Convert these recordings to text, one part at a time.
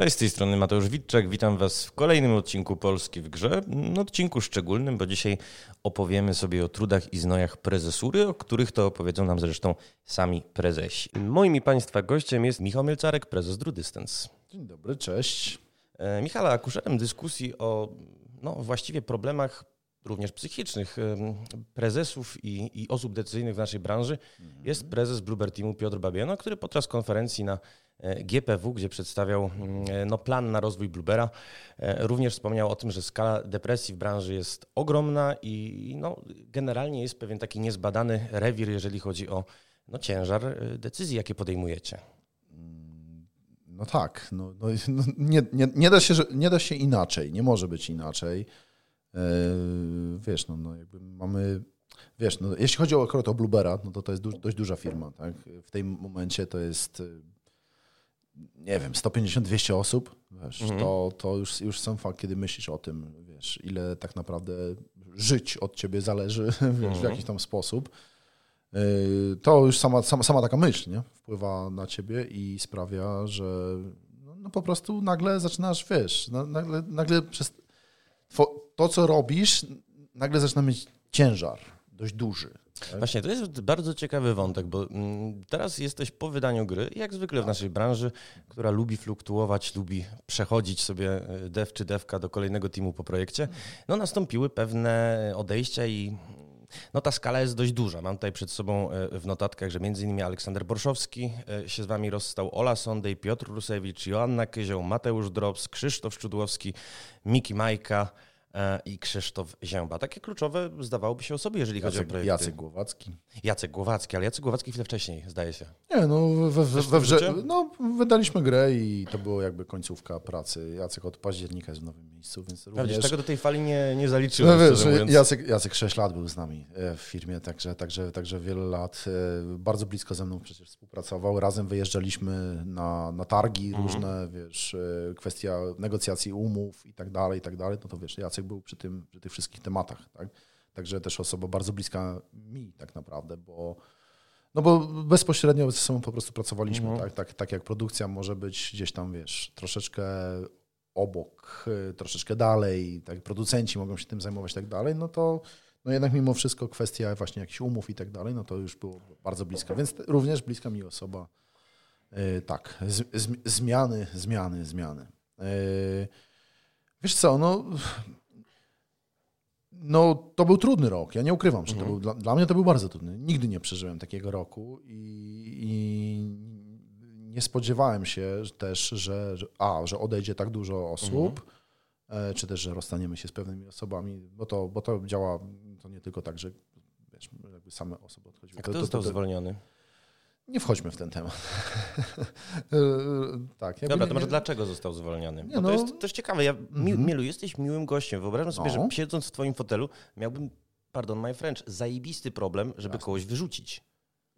Cześć, z tej strony Mateusz Witczak. Witam Was w kolejnym odcinku Polski w Grze. Odcinku szczególnym, bo dzisiaj opowiemy sobie o trudach i znojach prezesury, o których to opowiedzą nam zresztą sami prezesi. Moim i Państwa gościem jest Michał Mielcarek, prezes Drew Distance. Dzień dobry, cześć. E, Michała, akuszerem dyskusji o no, właściwie problemach również psychicznych prezesów i, i, osób decyzyjnych w naszej branży mhm. jest prezes Bluebird Teamu Piotr Babieno, który podczas konferencji na e, GPW, gdzie przedstawiał mm, e, no, plan na rozwój Bluebera, e, również wspomniał o tym, że skala depresji w branży jest ogromna i no, generalnie jest pewien taki niezbadany rewir, jeżeli chodzi o no, ciężar decyzji, jakie podejmujecie. Mm, no tak, no, no, no nie, nie, nie, da się, nie da się inaczej, nie może być inaczej. E, wiesz, no, no jakby mamy, wiesz, no, jeśli chodzi o, akurat o Bluebera, no to to jest dość duża firma, tak? W tym momencie to jest, e, nie wiem, 150-200 osób, wiesz, mhm. to, to już, już sam fakt, kiedy myślisz o tym, wiesz, ile tak naprawdę żyć od ciebie zależy, wiesz, mhm. w jakiś tam sposób, e, to już sama, sama, sama taka myśl nie? wpływa na ciebie i sprawia, że no, no po prostu nagle zaczynasz, wiesz, nagle, nagle przez to, co robisz, nagle zaczyna mieć ciężar dość duży. Tak? Właśnie, to jest bardzo ciekawy wątek, bo mm, teraz jesteś po wydaniu gry, jak zwykle w naszej branży, która lubi fluktuować, lubi przechodzić sobie e, dev czy devka do kolejnego teamu po projekcie, no nastąpiły pewne odejścia i no ta skala jest dość duża. Mam tutaj przed sobą e, w notatkach, że m.in. Aleksander Borszowski e, się z wami rozstał, Ola Sondej, Piotr Rusewicz, Joanna Kyzioł, Mateusz Drops, Krzysztof Szczudłowski, Miki Majka, i Krzysztof Zięba. Takie kluczowe zdawałoby się osoby, jeżeli Jacek, chodzi o projekty. Jacek Głowacki. Jacek Głowacki, ale Jacek Głowacki chwilę wcześniej, zdaje się. Nie, no we, we, we wrze- no, wydaliśmy grę i to było jakby końcówka pracy. Jacek od października jest w nowym miejscu, więc również... Prawda, tego do tej fali nie, nie zaliczyłem, no, wiesz, Jacek, Jacek 6 lat był z nami e, w firmie, także, także, także wiele lat. E, bardzo blisko ze mną przecież współpracował. Razem wyjeżdżaliśmy na, na targi mhm. różne, wiesz, kwestia negocjacji umów i tak dalej, i tak dalej. No to wiesz, Jacek był przy tym, przy tych wszystkich tematach. Tak? Także też osoba bardzo bliska mi tak naprawdę, bo no bo bezpośrednio ze sobą po prostu pracowaliśmy, mhm. tak? tak? Tak jak produkcja może być gdzieś tam, wiesz, troszeczkę obok, troszeczkę dalej, tak, producenci mogą się tym zajmować i tak dalej, no to no jednak mimo wszystko kwestia właśnie jakichś umów i tak dalej, no to już było bardzo blisko, więc również bliska mi osoba, yy, tak, z, z, zmiany, zmiany, zmiany. Yy, wiesz co, no no, to był trudny rok. Ja nie ukrywam, że to mhm. był, dla, dla, mnie to był bardzo trudny. Nigdy nie przeżyłem takiego roku i, i nie spodziewałem się też, że, że, a, że odejdzie tak dużo osób, mhm. E, czy też, że rozstaniemy się z pewnymi osobami, bo to, bo to działa to nie tylko tak, że wiesz, jakby same osoby odchodziły. A kto to, został to, to, zwolniony? Nie wchodźmy w ten temat. tak. Dobra, to może dlaczego został zwolniony? Nie, no, to jest też ciekawe. Ja, mm Mielu, jesteś miłym gościem. Wyobrażam sobie, no. że siedząc w twoim fotelu miałbym, pardon my French, zajebisty problem, żeby Jasne. kogoś wyrzucić.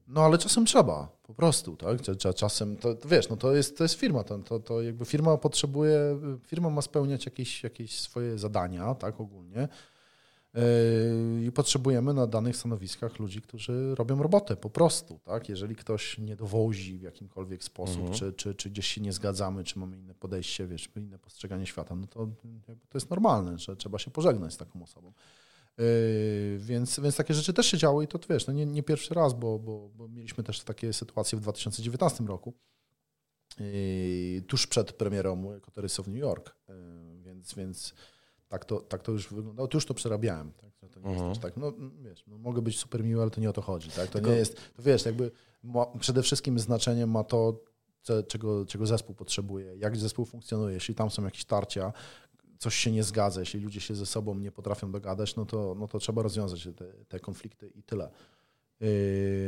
No ale czasem trzeba, po prostu, tak? Czasem, to, to wiesz, no to jest, to jest firma, to, to, to jakby firma potrzebuje, firma ma spełniać jakieś, jakieś swoje zadania, tak, ogólnie. Yy, I potrzebujemy na danych stanowiskach ludzi, którzy robią robotę po prostu. Tak? Jeżeli ktoś nie dowozi w jakimkolwiek sposób, mhm. czy, czy, czy gdzieś się nie zgadzamy, czy mamy inne podejście, wiesz, inne postrzeganie świata, no to, to jest normalne, że trzeba się pożegnać z taką osobą. Yy, więc, więc takie rzeczy też się działy i to wiesz, no nie, nie pierwszy raz, bo, bo, bo mieliśmy też takie sytuacje w 2019 roku, yy, tuż przed premierą Koterysu w New York. Więc, więc tak to, tak to już wyglądało. To już to przerabiałem. Tak? To nie jest mhm. tak, no wiesz, no, mogę być super miły, ale to nie o to chodzi. Tak? To Tylko... nie jest, to wiesz, jakby ma, przede wszystkim znaczeniem ma to, co, czego, czego zespół potrzebuje, jak zespół funkcjonuje. Jeśli tam są jakieś tarcia, coś się nie zgadza, jeśli ludzie się ze sobą nie potrafią dogadać, no to, no to trzeba rozwiązać te, te konflikty i tyle. Yy,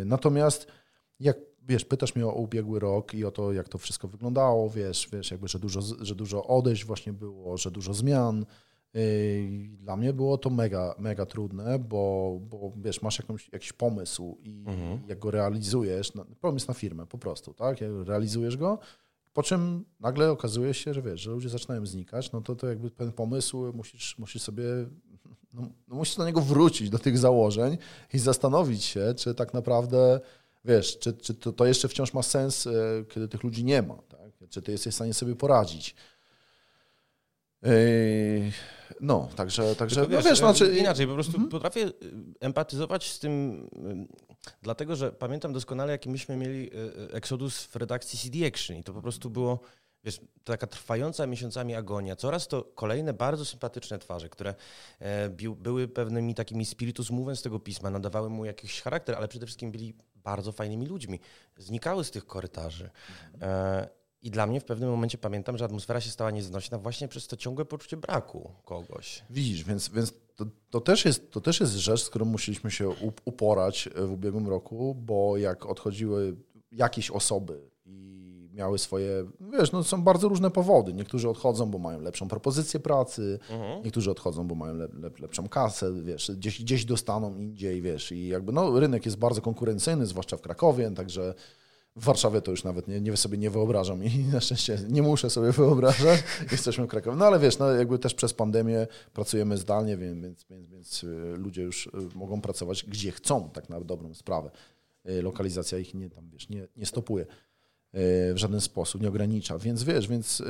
natomiast jak wiesz, pytasz mnie o ubiegły rok i o to, jak to wszystko wyglądało, wiesz, wiesz jakby, że dużo, że dużo odejść właśnie było, że dużo zmian, dla mnie było to mega, mega trudne, bo, bo wiesz, masz jakąś, jakiś pomysł i mhm. jak go realizujesz, pomysł na firmę po prostu, tak? Realizujesz go, po czym nagle okazuje się, że wiesz, że ludzie zaczynają znikać, no to, to jakby ten pomysł musisz, musisz sobie, no, no musisz do niego wrócić, do tych założeń i zastanowić się, czy tak naprawdę wiesz, czy, czy to, to jeszcze wciąż ma sens, kiedy tych ludzi nie ma, tak? czy ty jesteś w stanie sobie poradzić. No, także, także Tylko no wiesz, wiesz, znaczy... inaczej, po prostu empatyzować empatyzować z tym, dlatego że pamiętam doskonale, jaki myśmy mieli Exodus w redakcji CD Action i to po prostu było wiesz, taka trwająca miesiącami agonia, coraz to kolejne bardzo sympatyczne twarze, które e, były pewnymi takimi spiritus movens tego pisma, nadawały mu jakiś charakter, ale przede wszystkim byli bardzo fajnymi ludźmi. Znikały z tych korytarzy. E, I dla mnie w pewnym momencie pamiętam, że atmosfera się stała nieznośna właśnie przez to ciągłe poczucie braku kogoś. Widzisz, więc, więc to, to, też jest, to też jest rzecz, z którą musieliśmy się uporać w ubiegłym roku, bo jak odchodziły jakieś osoby miały swoje, wiesz, no są bardzo różne powody. Niektórzy odchodzą, bo mają lepszą propozycję pracy, mhm. niektórzy odchodzą, bo mają lepszą kasę, wiesz, gdzieś, gdzieś dostaną indziej, wiesz, i jakby no rynek jest bardzo konkurencyjny, zwłaszcza w Krakowie, także w Warszawie to już nawet nie, nie sobie nie wyobrażam i na szczęście nie muszę sobie wyobrażać, jesteśmy w Krakowie. No ale wiesz, no jakby też przez pandemię pracujemy zdalnie, więc, więc, więc, y, ludzie już y, mogą pracować gdzie chcą, tak na dobrą sprawę. Y, lokalizacja ich nie tam, wiesz, nie, nie stopuje. E, w żaden sposób, nie ogranicza. Więc wiesz, więc.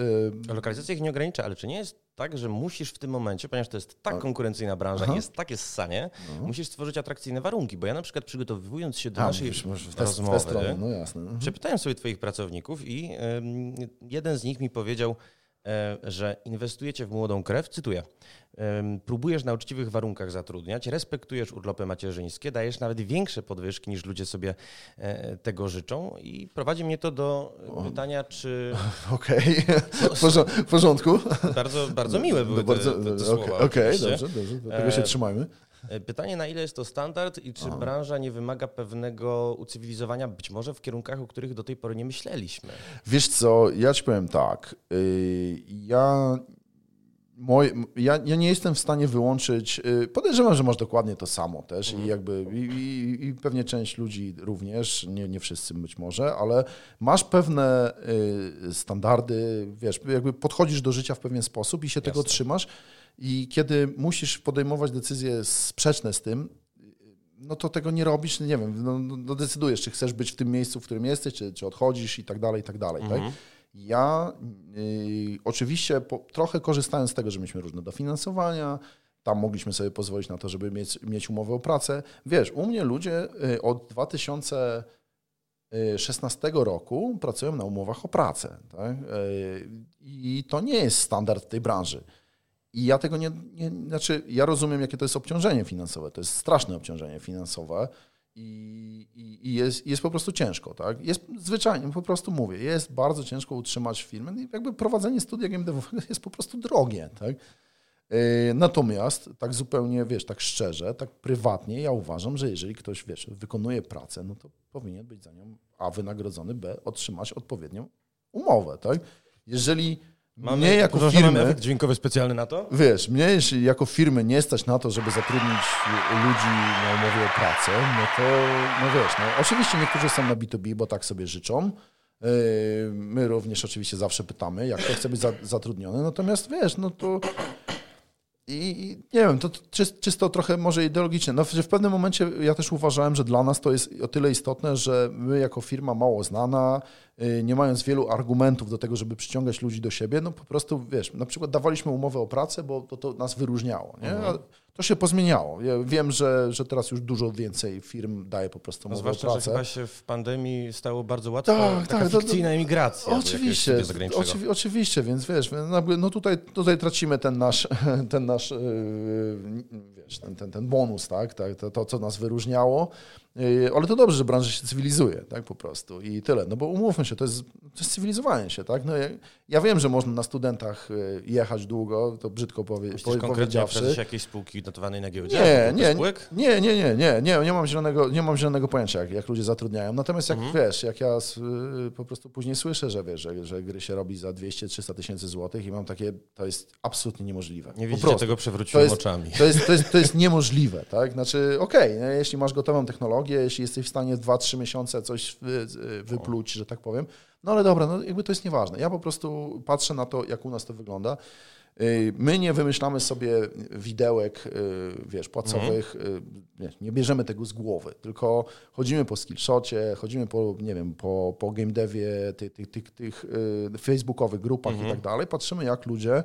E, lokalizacja ich nie ogranicza, ale czy nie jest tak, że musisz w tym momencie, ponieważ to jest tak konkurencyjna branża i jest takie ssanie, no. musisz stworzyć atrakcyjne warunki, bo ja na przykład przygotowując się do A, naszej w rozmowy, no jasne. Mhm. przepytałem sobie twoich pracowników i jeden z nich mi powiedział, E, że inwestujecie w młodą krew, cytuję, próbujesz na uczciwych warunkach zatrudniać, respektujesz urlopy macierzyńskie, dajesz nawet większe podwyżki niż ludzie sobie e, tego życzą i prowadzi mnie to do pytania, czy... Okej, okay. w porządku. Bardzo, bardzo miłe były no, bardzo, te, te, te słowa. Okej, okay, dobrze, dobrze, do tego się e, trzymajmy. E, pytanie, na ile jest to standard i czy Aha. branża nie wymaga pewnego ucywilizowania, być może w kierunkach, o których do tej pory nie myśleliśmy? Wiesz co, ja ci powiem tak. Y, ja Moje, ja, ja, nie jestem w stanie wyłączyć. Y, podejrzewam, że masz dokładnie to samo też i mhm. jakby i, i, i, pewnie część ludzi również, nie, nie wszyscy być może, ale masz pewne y, standardy, wiesz, jakby podchodzisz do życia w pewien sposób i się Jasne. tego trzymasz. I kiedy musisz podejmować decyzje sprzeczne z tym, no to tego nie robisz, nie wiem, no, no decydujesz, czy chcesz być w tym miejscu, w którym jesteś, czy, czy odchodzisz i tak dalej, i tak dalej. Tak? Mhm. Tak? Ja y, oczywiście po, trochę korzystając z tego, że mieliśmy różne dofinansowania, tam mogliśmy sobie pozwolić na to, żeby mieć, mieć umowę o pracę. Wiesz, u mnie ludzie y, od 2016 roku pracują na umowach o pracę. Tak? Y, I to nie jest standard tej branży. I ja tego nie, nie, znaczy, ja rozumiem, jakie to jest obciążenie finansowe. To jest straszne obciążenie finansowe i, i, i jest, jest po prostu ciężko, tak? Jest zwyczajnie, po prostu mówię, jest bardzo ciężko utrzymać firmę. No jakby prowadzenie studia GMDW jest po prostu drogie, tak? E, natomiast tak zupełnie, wiesz, tak szczerze, tak prywatnie, ja uważam, że jeżeli ktoś, wiesz, wykonuje pracę, no to powinien być za nią A wynagrodzony, B otrzymać odpowiednią umowę, tak? Jeżeli Mamy, mnie jako firmy, efekt dźwiękowy specjalny na to? Wiesz, mnie jeśli jako firmy nie stać na to, żeby zatrudnić ludzi na umowie o pracę, no to, no wiesz, no oczywiście niektórzy są na B2B, bo tak sobie życzą. Yy, my również oczywiście zawsze pytamy, jak to chce być zatrudniony, natomiast wiesz, no to i nie wiem, to czysto trochę może ideologicznie. No, w pewnym momencie ja też uważałem, że dla nas to jest o tyle istotne, że my jako firma mało znana, y, nie mając wielu argumentów do tego, żeby przyciągać ludzi do siebie, no po prostu, wiesz, na przykład dawaliśmy umowę o pracę, bo to, to nas wyróżniało. Nie? Mhm. To się pozmieniało. Ja wiem, że, że teraz już dużo więcej firm daje po prostu no, zwłaszcza, pracę. że chyba się w pandemii stało bardzo łatwo tak, taka tak, fikcyjna to, emigracja. Oczywiście, oczywi oczywiście, więc wiesz, no, tutaj, tutaj tracimy ten nasz, ten nasz yy, wiesz, ten, ten, ten bonus, tak? To, to, co nas wyróżniało. Yy, ale to dobrze, że branża się cywilizuje, tak po prostu i tyle. No bo umówmy się, to jest, to jest cywilizowanie się, tak? No ja, ja wiem, że można na studentach yy, jechać długo, to brzydko powie, Myślisz powiedziawszy. jakiejś spółki notowanej na giełdzie? Nie, nie, nie, nie, nie, nie, nie, nie mam zielonego, nie mam zielonego pojęcia, jak, jak ludzie zatrudniają. Natomiast jak mhm. wiesz, jak ja y, po prostu później słyszę, że wiesz, że, że gry się robi za 200-300 tysięcy złotych i mam takie, to jest absolutnie niemożliwe. Nie widzicie tego, przewróciłem oczami. To jest, to, jest, to jest niemożliwe, tak? Znaczy, okej, okay, jeśli masz gotową technologię, jeśli jesteś w stanie w 2-3 miesiące coś wypluć, że tak powiem, no ale dobra, no jakby to jest nieważne. Ja po prostu patrzę na to, jak u nas to wygląda. Y, my nie wymyślamy sobie widełek, y, wiesz, płacowych, nie, nie bierzemy tego z głowy, tylko chodzimy po skillshocie, chodzimy po, nie wiem, po, po game devie, tych, tych, tych, tych facebookowych grupach mhm. i tak dalej, patrzymy jak ludzie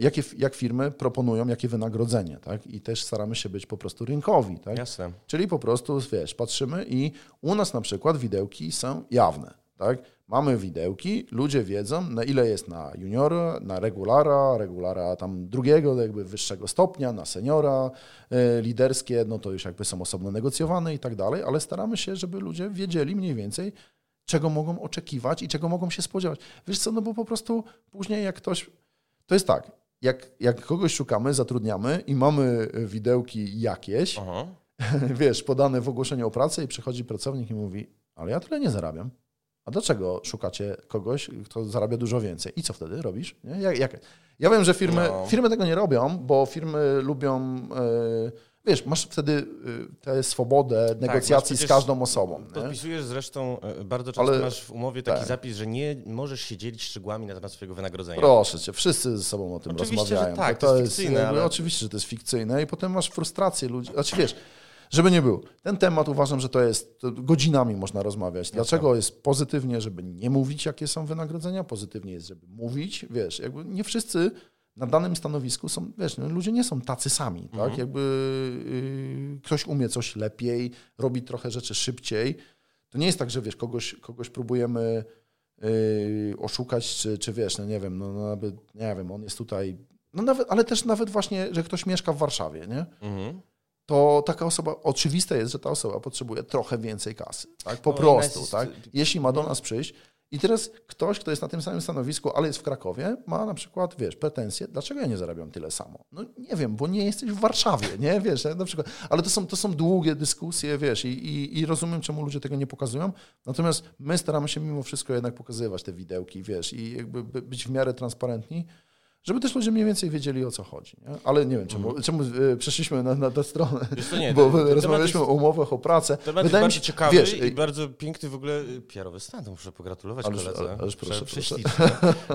jakie, jak firmy proponują, jakie wynagrodzenie, tak? I też staramy się być po prostu rynkowi, tak? Jasne. Czyli po prostu, wiesz, patrzymy i u nas na przykład widełki są jawne, tak? Mamy widełki, ludzie wiedzą, na ile jest na juniora, na regulara, regulara tam drugiego, jakby wyższego stopnia, na seniora, y, liderskie, no to już jakby są osobno negocjowane i tak dalej, ale staramy się, żeby ludzie wiedzieli mniej więcej, czego mogą oczekiwać i czego mogą się spodziewać. Wiesz co, no bo po prostu później jak ktoś... To jest tak, jak, jak kogoś szukamy, zatrudniamy i mamy widełki jakieś, Aha. wiesz, podane w ogłoszeniu o pracę i przychodzi pracownik i mówi, ale ja tyle nie zarabiam. A dlaczego szukacie kogoś, kto zarabia dużo więcej? I co wtedy robisz? Nie? Jak, jak? Ja wiem, że firmy, no. firmy tego nie robią, bo firmy lubią. Yy, wiesz, masz wtedy y, tę swobodę tak, negocjacji z każdą osobą. Podpisujesz nie? zresztą, e, bardzo często Ale, masz w umowie taki tak. zapis, że nie możesz się dzielić szczegółami na temat swojego wynagrodzenia. Proszę cię, wszyscy ze sobą o tym oczywiście, rozmawiają. Że tak, to, to jest fikcyjne. ale... Oczywiście, że to jest fikcyjne i potem masz frustrację ludzi. Znaczy wiesz, żeby nie było. Ten temat uważam, że to jest, to godzinami można rozmawiać. Dlaczego jest pozytywnie, żeby nie mówić, jakie są wynagrodzenia, pozytywnie jest, żeby mówić. Wiesz, jakby nie wszyscy na danym stanowisku są, wiesz, no, ludzie nie są tacy sami, tak? mhm. Jakby yy, ktoś umie coś lepiej, robi trochę rzeczy szybciej. To nie jest tak, że wiesz, kogoś, kogoś próbujemy yy, oszukać, czy, czy wiesz, no nie wiem, no, no nie wiem, on jest tutaj, no nawet, ale też nawet właśnie, że ktoś mieszka w Warszawie, nie? Mhm to taka osoba, oczywiste jest, że ta osoba potrzebuje trochę więcej kasy. Tak? Po no, prostu, jest... tak? Jeśli ma do nas przyjść. I teraz ktoś, kto jest na tym samym stanowisku, ale jest w Krakowie, ma na przykład, wiesz, pretensje, dlaczego ja nie zarabiam tyle samo? No nie wiem, bo nie jesteś w Warszawie, nie? Wiesz, na przykład, ale to są, to są długie dyskusje, wiesz, i, i, i rozumiem, czemu ludzie tego nie pokazują, natomiast my staramy się mimo wszystko jednak pokazywać te widełki, wiesz, i jakby być w miarę transparentni, żeby też ludzie mniej więcej wiedzieli o co chodzi. Nie? Ale nie wiem, czemu, mm. czemu e, przeszliśmy na, na tę stronę, nie, bo ten, rozmawialiśmy o umowach o pracę. Temat Wydaje jest bardzo ciekawy wiesz, i bardzo piękny w ogóle e, PR-owy stan, muszę pogratulować ależ, koledze. Ależ proszę, proszę.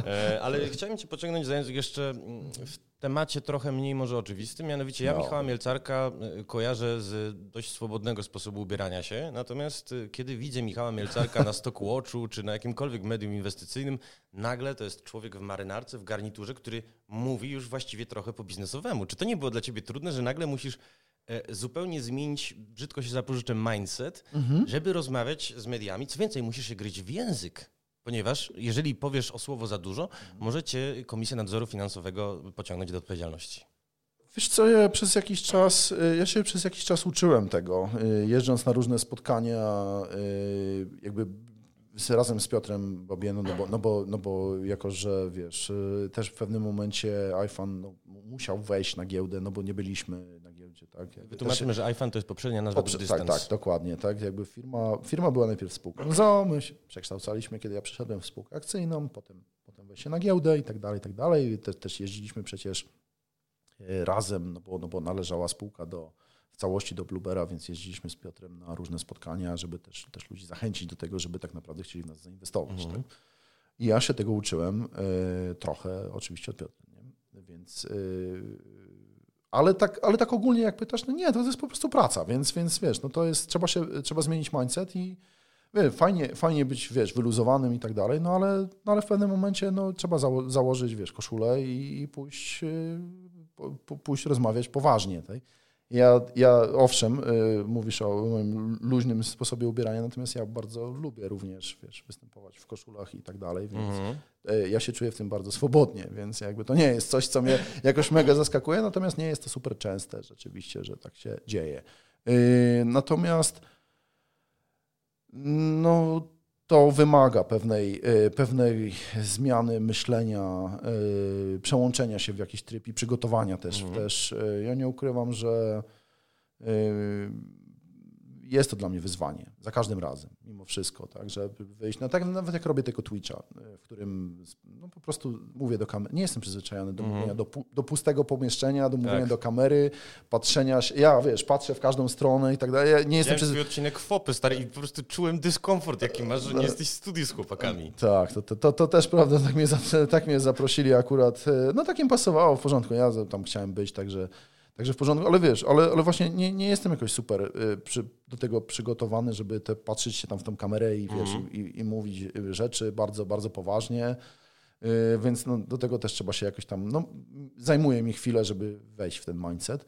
E, ale chciałem cię pociągnąć za język jeszcze mm, w temacie trochę mniej może oczywistym, mianowicie ja no. Michała Mielcarka kojarzę z dość swobodnego sposobu ubierania się, natomiast kiedy widzę Michała Mielcarka na Stockwatchu czy na jakimkolwiek medium inwestycyjnym, nagle to jest człowiek w marynarce, w garniturze, który mówi już właściwie trochę po biznesowemu. Czy to nie było dla ciebie trudne, że nagle musisz e, zupełnie zmienić, brzydko się zapożyczę, mindset, mhm. żeby rozmawiać z mediami? Co więcej, musisz się gryźć w język. Ponieważ jeżeli powiesz o słowo za dużo, może cię Komisja Nadzoru Finansowego pociągnąć do odpowiedzialności. Wiesz co, ja przez jakiś czas, e, ja się przez jakiś czas uczyłem tego, e, jeżdżąc na różne spotkania, jakby razem z Piotrem Babieną, no bo, no, bo, no bo jako, że wiesz, y, też w pewnym momencie iPhone no, musiał wejść na giełdę, no bo nie byliśmy Tak? Wytłumaczymy, też, że iPhone to jest poprzednia nazwa poprze- Tak, tak, dokładnie. Tak? Jakby firma, firma była najpierw spółką ZO, my się przekształcaliśmy, kiedy ja przeszedłem w spółkę akcyjną, potem, potem wejście na giełdę i tak dalej, i tak dalej. Te, też jeździliśmy przecież y, razem, no bo, no bo należała spółka do, całości do Bluebera, więc jeździliśmy z Piotrem na różne spotkania, żeby też, też ludzi zachęcić do tego, żeby tak naprawdę chcieli w nas zainwestować. Mhm. Tak? I ja się tego uczyłem y, trochę oczywiście od Piotra. Nie? Więc, y, ale, tak, ale tak ogólnie jak pytasz, no nie, to jest po prostu praca, więc, więc wiesz, no to jest, trzeba, się, trzeba zmienić mindset i wie, fajnie, fajnie być, wiesz, wyluzowanym i tak dalej, no ale, no ale w pewnym momencie no, trzeba zało założyć, wiesz, koszulę i, i pójść, y, pójść rozmawiać poważnie. Tak? Ja, ja owszem, y, mówisz o moim luźnym sposobie ubierania, natomiast ja bardzo lubię również wiesz, występować w koszulach i tak dalej, więc mm -hmm. ja się czuję w tym bardzo swobodnie, więc jakby to nie jest coś, co mnie jakoś mega zaskakuje, natomiast nie jest to super częste rzeczywiście, że tak się dzieje. Y, natomiast no to wymaga pewnej, e, pewnej zmiany myślenia, e, przełączenia się w jakiś tryb i przygotowania też. Mhm. też. E, ja nie ukrywam, że jest to dla mnie wyzwanie, za każdym razem, mimo wszystko, tak, żeby wyjść, no tak nawet jak robię tego Twitcha, w którym no, po prostu mówię do kamery, nie jestem przyzwyczajony do mm. mówienia do, do, pustego pomieszczenia, do mówienia tak. do kamery, patrzenia się, ja wiesz, patrzę w każdą stronę i tak dalej, ja nie jestem przyzwyczajony. odcinek FOPy, stary, i po prostu czułem dyskomfort, jaki masz, że nie jesteś w studiu z chłopakami. Tak, to, to, to też prawda, tak mnie, tak mnie zaprosili akurat, e, no takim pasowało, w porządku, ja tam chciałem być, także Także w porządku, ale wiesz, ale, ale właśnie nie, nie jestem jakoś super y, przy, do tego przygotowany, żeby te, patrzeć się tam w tą kamerę i wiesz, mm. i, i, mówić rzeczy bardzo, bardzo poważnie. Y, więc no, do tego też trzeba się jakoś tam, no, zajmuje mi chwilę, żeby wejść w ten mindset.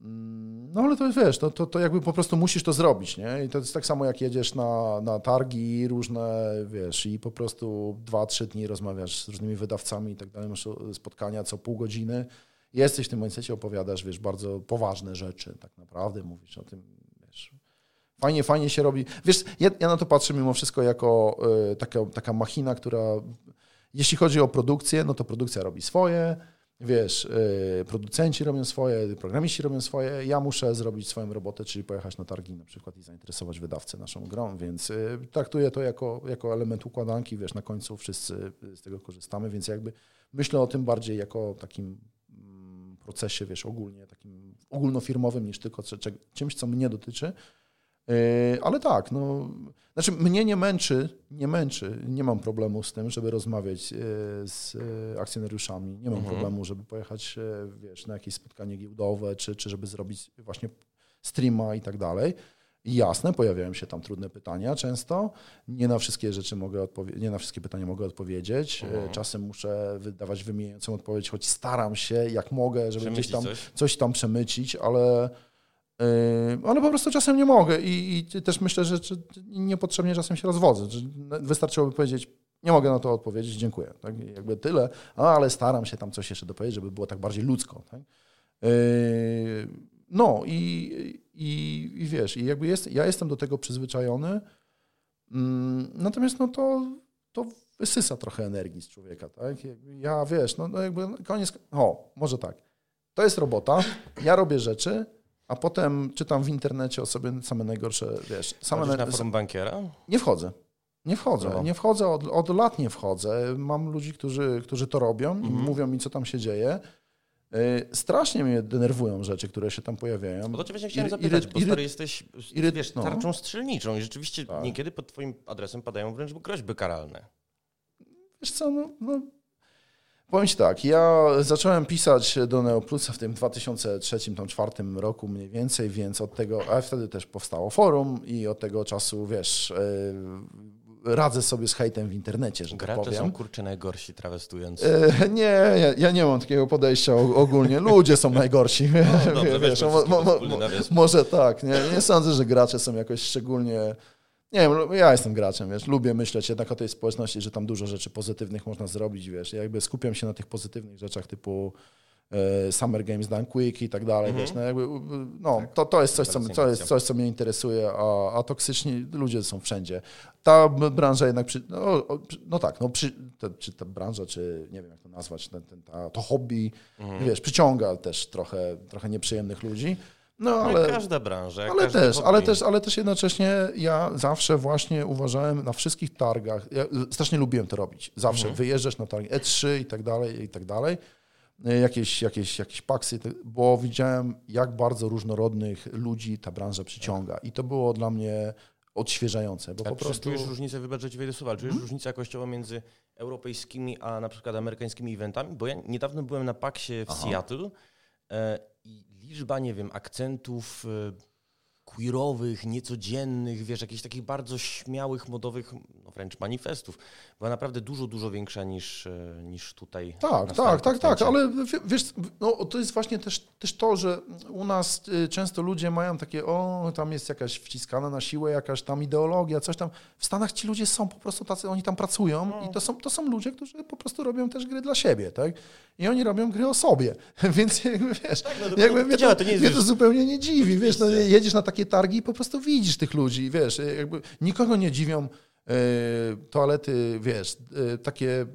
Mm, no ale to wiesz, to, to, to jakby po prostu musisz to zrobić, nie? I to jest tak samo jak jedziesz na, na targi różne, wiesz, i po prostu dwa, trzy dni rozmawiasz z różnymi wydawcami i tak dalej, masz spotkania co pół godziny, jesteś w tym mindsetie, opowiadasz, wiesz, bardzo poważne rzeczy, tak naprawdę mówisz o tym, wiesz. Fajnie, fajnie się robi. Wiesz, ja, ja na to patrzę mimo wszystko jako y, taka, taka machina, która, jeśli chodzi o produkcję, no to produkcja robi swoje, wiesz, y, producenci robią swoje, programiści robią swoje, ja muszę zrobić swoją robotę, czyli pojechać na targi na przykład i zainteresować wydawcę naszą grą, więc y, traktuję to jako, jako element układanki, wiesz, na końcu wszyscy z tego korzystamy, więc jakby myślę o tym bardziej jako takim procesie, wiesz, ogólnie, takim ogólnofirmowym niż tylko czymś, co mnie dotyczy. E, ale tak, no, znaczy mnie nie męczy, nie męczy, nie mam problemu z tym, żeby rozmawiać e, z e, akcjonariuszami, nie mam mhm. problemu, żeby pojechać, wiesz, na jakieś spotkanie giełdowe, czy, czy żeby zrobić właśnie streama i tak dalej. Jasne, pojawiają się tam trudne pytania często. Nie na wszystkie rzeczy mogę nie na wszystkie pytania mogę odpowiedzieć. Mhm. Czasem muszę wydawać wymijającą odpowiedź, choć staram się jak mogę, żeby gdzieś tam coś? coś tam przemycić, ale, yy, ale po prostu czasem nie mogę i, i też myślę, że niepotrzebnie czasem się rozwodzę. Wystarczyłoby powiedzieć, nie mogę na to odpowiedzieć, dziękuję. Tak? Jakby tyle, ale staram się tam coś jeszcze dopowiedzieć, żeby było tak bardziej ludzko. Tak? Yy, no i, i, i wiesz, i jakby jest, ja jestem do tego przyzwyczajony, mm, natomiast no to, to wysysa trochę energii z człowieka, tak? Ja, wiesz, no, no jakby koniec, o, może tak, to jest robota, ja robię rzeczy, a potem czytam w internecie o sobie same najgorsze, wiesz... Same na forum bankiera? Nie wchodzę. Nie wchodzę, no. nie wchodzę, od, od lat nie wchodzę. Mam ludzi, którzy, którzy to robią i mhm. mówią mi, co tam się dzieje. E, strasznie mnie denerwują rzeczy, które się tam pojawiają. Bo to cię właśnie chciałem zapytać, bo stary jesteś wiesz, no. tarczą strzelniczą i rzeczywiście tak. niekiedy pod twoim adresem padają wręcz groźby karalne. Wiesz co, no, no Powiem Ci tak, ja zacząłem pisać do Neoplusa w tym 2003-2004 roku mniej więcej, więc od tego, a wtedy też powstało forum i od tego czasu, wiesz, e, radzę sobie z hejtem w internecie, że tak Gracze tak powiem. są kurczę najgorsi trawestując. E, nie, ja, ja, nie mam takiego podejścia ogólnie. Ludzie są najgorsi. No, dobrze, wiesz, mo, mo, mo, może tak. Nie, nie sądzę, że gracze są jakoś szczególnie... Nie wiem, ja jestem graczem, wiesz, lubię myśleć jednak o tej społeczności, że tam dużo rzeczy pozytywnych można zrobić, wiesz, ja jakby skupiam się na tych pozytywnych rzeczach typu Summer Games Done Quick i tak dalej, wiesz, no, jakby, no tak. to, to jest coś, co, to jest coś, co mnie interesuje, a, a toksyczni ludzie są wszędzie. Ta branża jednak, przy, no, no tak, no przy, to, czy ta branża, czy nie wiem jak to nazwać, ten, ten, ta, to hobby, mhm. wiesz, przyciąga też trochę, trochę nieprzyjemnych ludzi. No, ale, każda branża. Ale też, ale też, ale też jednocześnie ja zawsze właśnie uważałem na wszystkich targach, ja strasznie lubiłem to robić. Zawsze mhm. wyjeżdżasz na targi E3 i tak dalej, i tak dalej E, jakieś, jakieś, jakieś paksy, bo widziałem, jak bardzo różnorodnych ludzi ta branża przyciąga. I to było dla mnie odświeżające, bo a po prostu... Czujesz różnicę, wybacz, że ci wejdę słowa, czujesz hmm? różnicę jakościową między europejskimi, a na przykład amerykańskimi eventami? Bo ja niedawno byłem na paksie w Aha. Seattle e, i liczba, nie wiem, akcentów... E, queerowych, niecodziennych, wiesz, jakichś takich bardzo śmiałych, modowych, wręcz manifestów. Była naprawdę dużo, dużo większa niż, e, niż tutaj. Tak, tak, tak, tak, ale wiesz, no, to jest właśnie też, też to, że u nas y, często ludzie mają takie, o, tam jest jakaś wciskana na siłę, jakaś tam ideologia, coś tam. W Stanach ci ludzie są po prostu tacy, oni tam pracują no. i to są, to są ludzie, którzy po prostu robią też gry dla siebie, tak? I oni robią gry o sobie, więc jakby wiesz, tak, no, jakby mnie, to, to, mnie to zupełnie nie dziwi, wiesz, no, jedziesz na takie targi i po prostu widzisz tych ludzi, wiesz, jakby nikogo nie dziwią toalety, wiesz, e, takie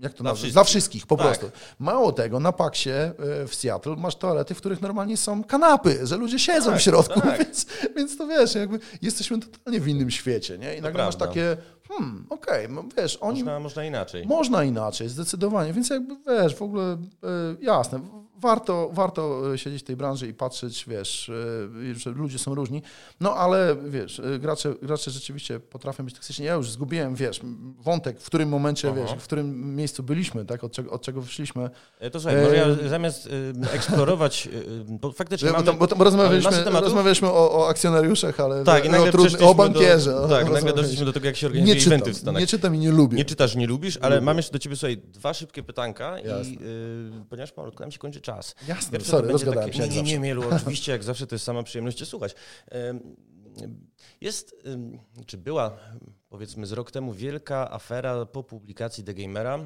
jak to Dla nazwać? wszystkich. Dla wszystkich, po Tak. prostu. Mało tego, na Paksie e, w Seattle masz toalety, w których normalnie są kanapy, że ludzie siedzą Tak, w środku, tak. więc, więc to wiesz, jakby jesteśmy totalnie w innym świecie, nie? I nagle masz prawda. takie, hmm, okej, no wiesz, oni... Można, można inaczej. Można inaczej, zdecydowanie. Więc jakby wiesz, w ogóle e, jasne, warto, warto e, siedzieć w tej branży i patrzeć, wiesz, e, że ludzie są różni. No ale wiesz, e, gracze, gracze rzeczywiście potrafią być toksyczni. Ja już zgubiłem, wiesz, wątek, w którym momencie, Aha. wiesz, w którym miejscu byliśmy, tak, od czego, od czego wyszliśmy. To słuchaj, może ja zamiast eksplorować, bo faktycznie Bo, mamy... tam, bo, tam, bo rozmawialiśmy, rozmawialiśmy o, o akcjonariuszach, ale Tak, i o, nagle trudny- przeszliśmy o bankierze. Do, o- tak, nagle doszliśmy do tego, jak się Nie organizuje czytam, eventy w Stanach. nie czytam i nie lubię. Nie czytasz, nie lubisz, ale Lubię. mam jeszcze do ciebie, słuchaj, dwa szybkie pytanka Jasne. i y, ponieważ malutko nam się kończy czas. Jasne, Pierwsze sorry, rozgadałem takie, się Nie, nie, nie, Mielu, oczywiście, jak zawsze to jest sama przyjemność cię słuchać. Jest, czy była, powiedzmy z rok temu, wielka afera po publikacji The Gamera,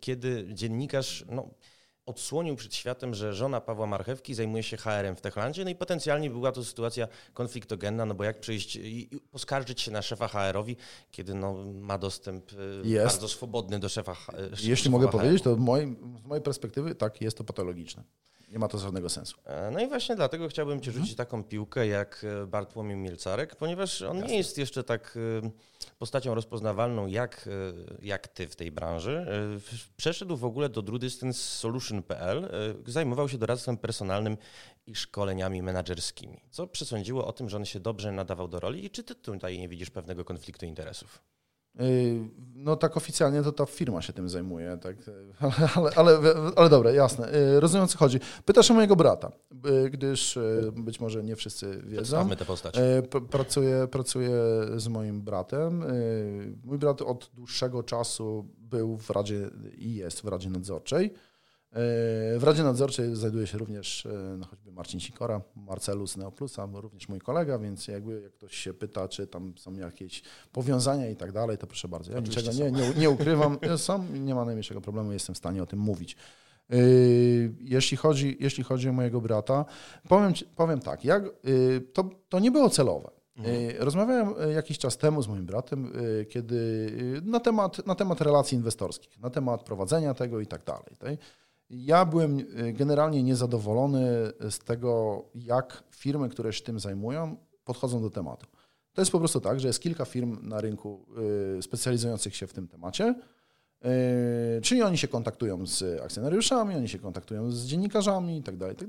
kiedy dziennikarz no, odsłonił przed światem, że żona Pawła Marchewki zajmuje się HR-em w Techlandzie, no i potencjalnie była to sytuacja konfliktogenna, no bo jak przyjść i poskarżyć się na szefa HR-owi, kiedy no, ma dostęp y, Jest. bardzo swobodny do szefa Jeśli szefa mogę powiedzieć, to mojej, z mojej perspektywy tak, jest to patologiczne. Nie ma to żadnego sensu. E, No i właśnie dlatego chciałbym Ci Mhm. rzucić taką piłkę jak e, Bartłomiej Mielcarek, ponieważ on nie jest jeszcze tak e, postacią rozpoznawalną jak, jak Ty w tej branży. Przeszedł w ogóle do DruDistanceSolution.pl, zajmował się doradztwem personalnym i szkoleniami menedżerskimi, co przesądziło o tym, że on się dobrze nadawał do roli i czy Ty tutaj nie widzisz pewnego konfliktu interesów? Yy, No tak oficjalnie to ta firma się tym zajmuje, tak? ale, ale, ale, ale dobra, jasne. Yy, Rozumiem o co chodzi. Pytasz o mojego brata, yy, gdyż być może nie wszyscy wiedzą. Przedstawmy tę postać. Pracuję, pracuję z moim bratem. Mój brat od dłuższego czasu był w Radzie i jest w Radzie Nadzorczej. Yy, W Radzie Nadzorczej znajduje się również yy, no, choćby Marcin Sikora, Marcelus Neoplusa, również mój kolega, więc jakby jak ktoś się pyta, czy tam są jakieś powiązania i tak dalej, to proszę bardzo. Ja Oczywiście niczego nie, nie, nie ukrywam. Są, nie ma najmniejszego problemu, jestem w stanie o tym mówić. Yy, Jeśli chodzi, jeśli chodzi o mojego brata, powiem, powiem tak, jak, to, to nie było celowe. Yy, Rozmawiałem jakiś czas temu z moim bratem, kiedy na temat, na temat relacji inwestorskich, na temat prowadzenia tego i tak dalej. Ja byłem yy, generalnie niezadowolony z tego, jak firmy, które się tym zajmują, podchodzą do tematu. To jest po prostu tak, że jest kilka firm na rynku yy, specjalizujących się w tym temacie. Yy, Czyli oni się kontaktują z akcjonariuszami, oni się kontaktują z dziennikarzami i tak dalej, i tak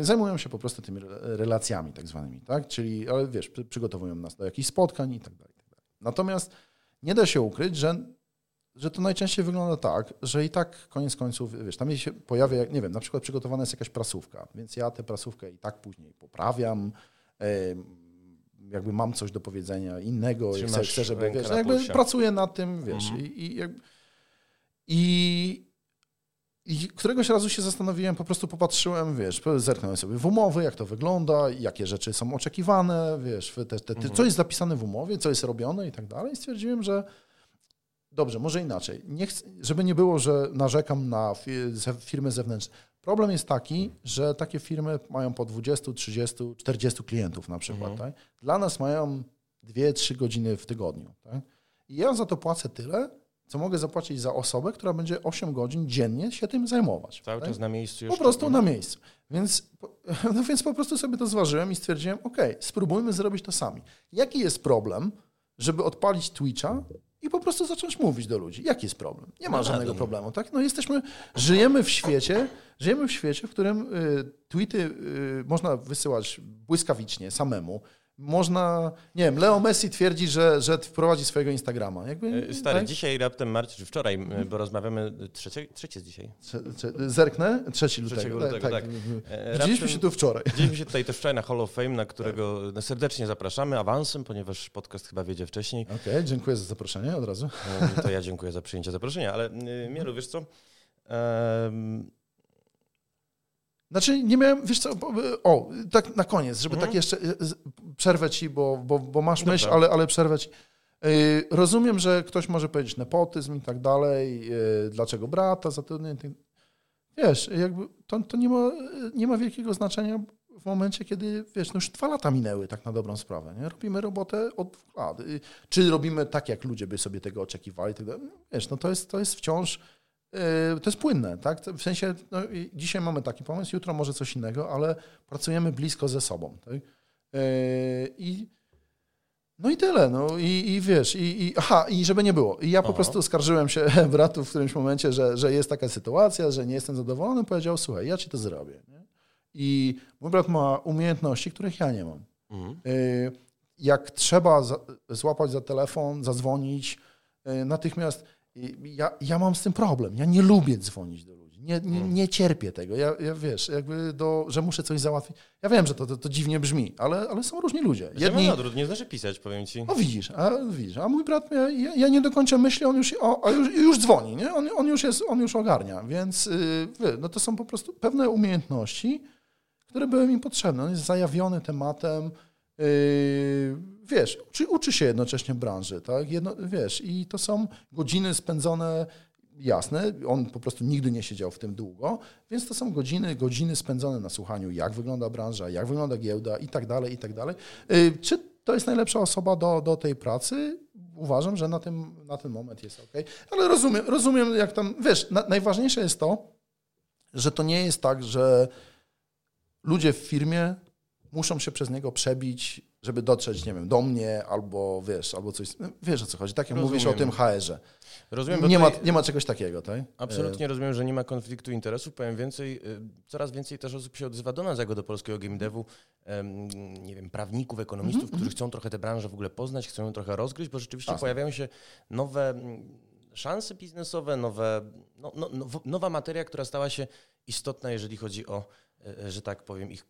Zajmują się po prostu tymi re- relacjami tak zwanymi, tak? Czyli, ale wiesz, przy- przygotowują nas do jakichś spotkań i tak dalej. i dalej. Natomiast nie da się ukryć, że, że to najczęściej wygląda tak, że i tak koniec końców, wiesz, tam się pojawia, nie wiem, na przykład przygotowana jest jakaś prasówka, więc ja tę prasówkę i tak później poprawiam, jakby mam coś do powiedzenia innego, chcę, chcę, żeby, wiesz, jakby pulsie. pracuję nad tym, wiesz, Mhm. i, i, i i któregoś razu się zastanowiłem, po prostu popatrzyłem, wiesz, zerknąłem sobie w umowy, jak to wygląda, jakie rzeczy są oczekiwane, wiesz, te, te, te, Mhm. co jest zapisane w umowie, co jest robione i tak dalej. Stwierdziłem, że dobrze, może inaczej. Nie chcę, żeby nie było, że narzekam na firmy zewnętrzne. Problem jest taki, że takie firmy mają po 20, 30, 40 klientów na przykład. Mhm. Tak? Dla nas mają 2-3 godziny w tygodniu. Tak? I ja za to płacę tyle, co mogę zapłacić za osobę, która będzie 8 godzin dziennie się tym zajmować. Cały tak? czas na miejscu Po prostu na miejscu. Więc, po- no więc po prostu sobie to zważyłem i stwierdziłem, ok, spróbujmy zrobić to sami. Jaki jest problem, żeby odpalić Twitcha i po prostu zacząć mówić do ludzi? Jaki jest problem? Nie ma No żadnego problemu, tak? No jesteśmy, żyjemy w świecie, żyjemy w świecie, w którym y, tweety y, można wysyłać błyskawicznie, samemu. Można, nie wiem, Leo Messi twierdzi, że, że wprowadzi swojego Instagrama. Jakby, E, Stary, tak? dzisiaj raptem Marcin, czy wczoraj, bo rozmawiamy, trzecie, trzecie jest dzisiaj. Trze- trze- Zerknę? 3 lutego. 3 lutego, tak. E, Widzieliśmy się tu wczoraj. Widzieliśmy się tutaj też wczoraj na Hall of Fame, na którego serdecznie zapraszamy awansem, ponieważ podcast chyba wiedzie wcześniej. Okej, dziękuję za zaproszenie od razu. E, To ja dziękuję za przyjęcie zaproszenia, ale Mielu, wiesz co? Em, Znaczy nie miałem, wiesz co, bo- o, tak na koniec, żeby Mhm. tak jeszcze z- przerwę ci, bo, bo, bo masz Dobra. myśl, ale, ale przerwę ci. Y, Rozumiem, że ktoś może powiedzieć nepotyzm i tak dalej, dlaczego brata zatrudnienie. Wiesz, jakby to, to nie, ma, nie ma wielkiego znaczenia w momencie, kiedy, wiesz, no już dwa lata minęły tak na dobrą sprawę, nie? Robimy robotę od lat. Y, czy robimy tak, jak ludzie by sobie tego oczekiwali, tak dalej? Wiesz, no to jest, to jest wciąż, to jest płynne, tak? W sensie, no, dzisiaj mamy taki pomysł, jutro może coś innego, ale pracujemy blisko ze sobą, tak? Yy, I no i tyle, no i, i wiesz, i, i, aha, i żeby nie było. I ja po aha. prostu skarżyłem się bratu w którymś momencie, że, że jest taka sytuacja, że nie jestem zadowolony, powiedział, słuchaj, ja ci to zrobię. Nie? I mój brat ma umiejętności, których ja nie mam. Mhm. Y, jak trzeba złapać za telefon, zadzwonić, natychmiast ja, ja mam z tym problem. Ja nie lubię dzwonić do ludzi. Nie, nie, nie cierpię tego. Ja, ja, wiesz, jakby do, że muszę coś załatwić. Ja wiem, że to, to, to dziwnie brzmi, ale, ale są różni ludzie. Jedni... Ja odwrót, nie znaczy pisać, powiem ci. No widzisz, a, widzisz, a mój brat, ja, ja nie dokończę myśli, on już, o, a już, już dzwoni, nie? On, on, już jest, on już ogarnia, więc yy, no to są po prostu pewne umiejętności, które były mi potrzebne. On jest zajawiony tematem, yy, wiesz, uczy, uczy się jednocześnie branży, tak? Jedno, wiesz, i to są godziny spędzone jasne, on po prostu nigdy nie siedział w tym długo, więc to są godziny, godziny spędzone na słuchaniu, jak wygląda branża, jak wygląda giełda i tak dalej, i tak dalej. Y, czy to jest najlepsza osoba do, do tej pracy? Uważam, że na, tym, na ten moment jest ok. Ale rozumiem, rozumiem, jak tam, wiesz, na, najważniejsze jest to, że to nie jest tak, że ludzie w firmie muszą się przez niego przebić, żeby dotrzeć, nie wiem, do mnie albo wiesz, albo coś. Wiesz o co chodzi, tak jak rozumiem. mówisz o tym HR-ze. Rozumiem, nie, ma, nie ma czegoś takiego, tak? Absolutnie rozumiem, że nie ma konfliktu interesów. Powiem więcej, y, coraz więcej też osób się odzywa do nas jako do polskiego game devu, nie wiem, prawników, ekonomistów, mm -hmm. którzy chcą trochę tę branżę w ogóle poznać, chcą ją trochę rozgryźć, bo rzeczywiście Jasne. pojawiają się nowe szanse biznesowe, nowe, no, no, nowa materia, która stała się istotna, jeżeli chodzi o, e, że tak powiem, ich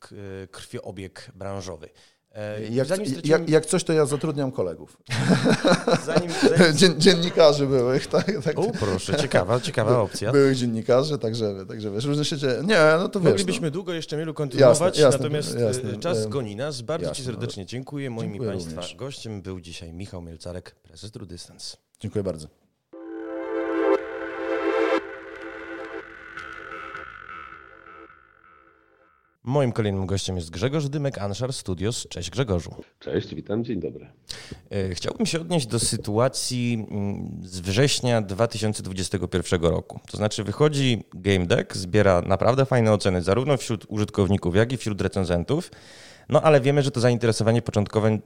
krwioobieg branżowy. E, jak, straciłem... jak, jak, coś, to ja zatrudniam kolegów. Zanim, zanim... dziennikarzy byłych. Tak, tak. O, proszę, ciekawa, ciekawa opcja. Byłych dziennikarzy, także, także wiesz, różne się dzieje. Nie, no to wiesz. Moglibyśmy no. długo jeszcze mielu kontynuować, jasne, jasne, natomiast e, jasne. czas goni nas. Bardzo jasne, Ci serdecznie dziękuję. Moim dziękuję Państwa również. gościem był dzisiaj Michał Mielcarek, prezes True Distance. Dziękuję bardzo. Moim kolejnym gościem jest Grzegorz Dymek, Anshar Studios. Cześć Grzegorzu. Cześć, witam, dzień dobry. E, chciałbym się odnieść do sytuacji mm, z września 2021 roku. To znaczy wychodzi Game Deck, zbiera naprawdę fajne oceny zarówno wśród użytkowników, jak i wśród recenzentów. No ale wiemy, że to zainteresowanie początkowe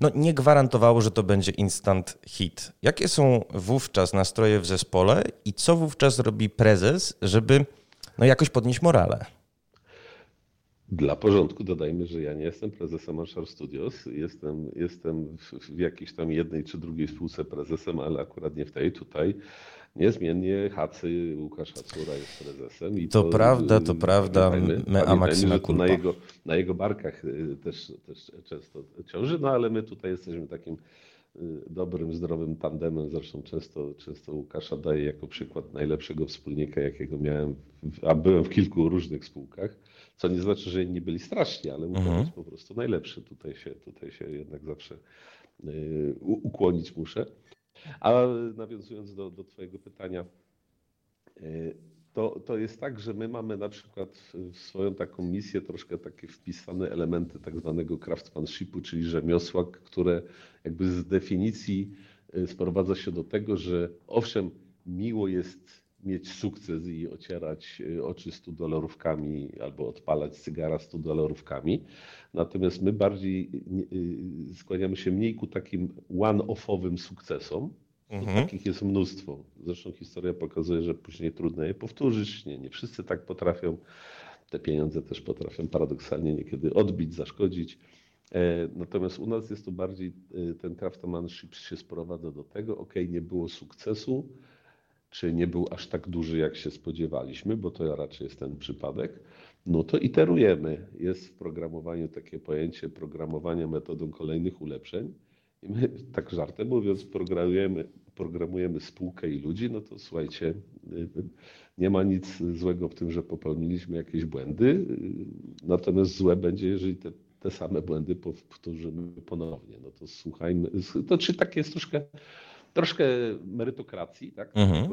no, nie gwarantowało, że to będzie instant hit. Jakie są wówczas nastroje w zespole i co wówczas robi prezes, żeby no, jakoś podnieść morale? Dla porządku dodajmy, że ja nie jestem prezesem Marshall Studios. Jestem, jestem w, w jakiejś tam jednej czy drugiej spółce prezesem, ale akurat nie w tej. Tutaj niezmiennie Hacy, Łukasz Hacura jest prezesem. I to, to prawda, to prawda. My a Maksima na jego, na jego barkach y, też, też często ciąży, no ale my tutaj jesteśmy takim y, dobrym, zdrowym tandemem. Zresztą często, często Łukasza daję jako przykład najlepszego wspólnika, jakiego miałem, a byłem w kilku różnych spółkach. Co nie znaczy, że inni byli straszni, ale Łukasz mhm. jest po prostu najlepszy. Tutaj się, tutaj się jednak zawsze y, ukłonić muszę. A nawiązując do, do Twojego pytania, y, to, to jest tak, że my mamy na przykład w swoją taką misję troszkę takie wpisane elementy tak zwanego craftsmanshipu, czyli rzemiosła, które jakby z definicji y, sprowadza się do tego, że owszem, miło jest mieć sukces i ocierać y, oczy 100 dolarówkami albo odpalać cygara 100 dolarówkami. Natomiast my bardziej y, skłaniamy się mniej ku takim one-offowym sukcesom. Mhm. Takich jest mnóstwo. Zresztą historia pokazuje, że później trudno je powtórzyć. Nie, nie wszyscy tak potrafią. Te pieniądze też potrafią paradoksalnie niekiedy odbić, zaszkodzić. E, natomiast u nas jest to bardziej y, ten craftsmanship się sprowadza do tego, ok, nie było sukcesu, czy nie był aż tak duży, jak się spodziewaliśmy, bo to raczej jest ten przypadek, no to iterujemy. Jest w programowaniu takie pojęcie programowania metodą kolejnych ulepszeń. I my, tak żartem mówiąc, programujemy, programujemy spółkę i ludzi, no to słuchajcie, nie ma nic złego w tym, że popełniliśmy jakieś błędy, natomiast złe będzie, jeżeli te, te same błędy powtórzymy ponownie. No to słuchajmy, to czy takie jest troszkę troszkę merytokracji, tak? Mhm.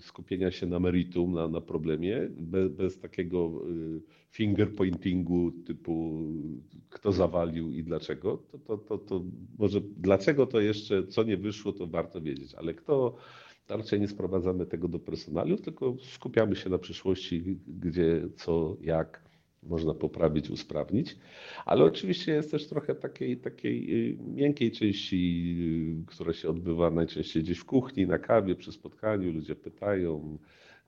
skupienia się na meritum, na, na problemie, bez, bez takiego finger pointingu typu kto zawalił i dlaczego, to, to, to, to może dlaczego to jeszcze, co nie wyszło, to warto wiedzieć, ale kto raczej nie sprowadzamy tego do personaliów, tylko skupiamy się na przyszłości, gdzie, co, jak można poprawić, usprawnić. Ale oczywiście jest też trochę takiej, takiej y, miękkiej części, y, która się odbywa najczęściej gdzieś w kuchni, na kawie, przy spotkaniu. Ludzie pytają,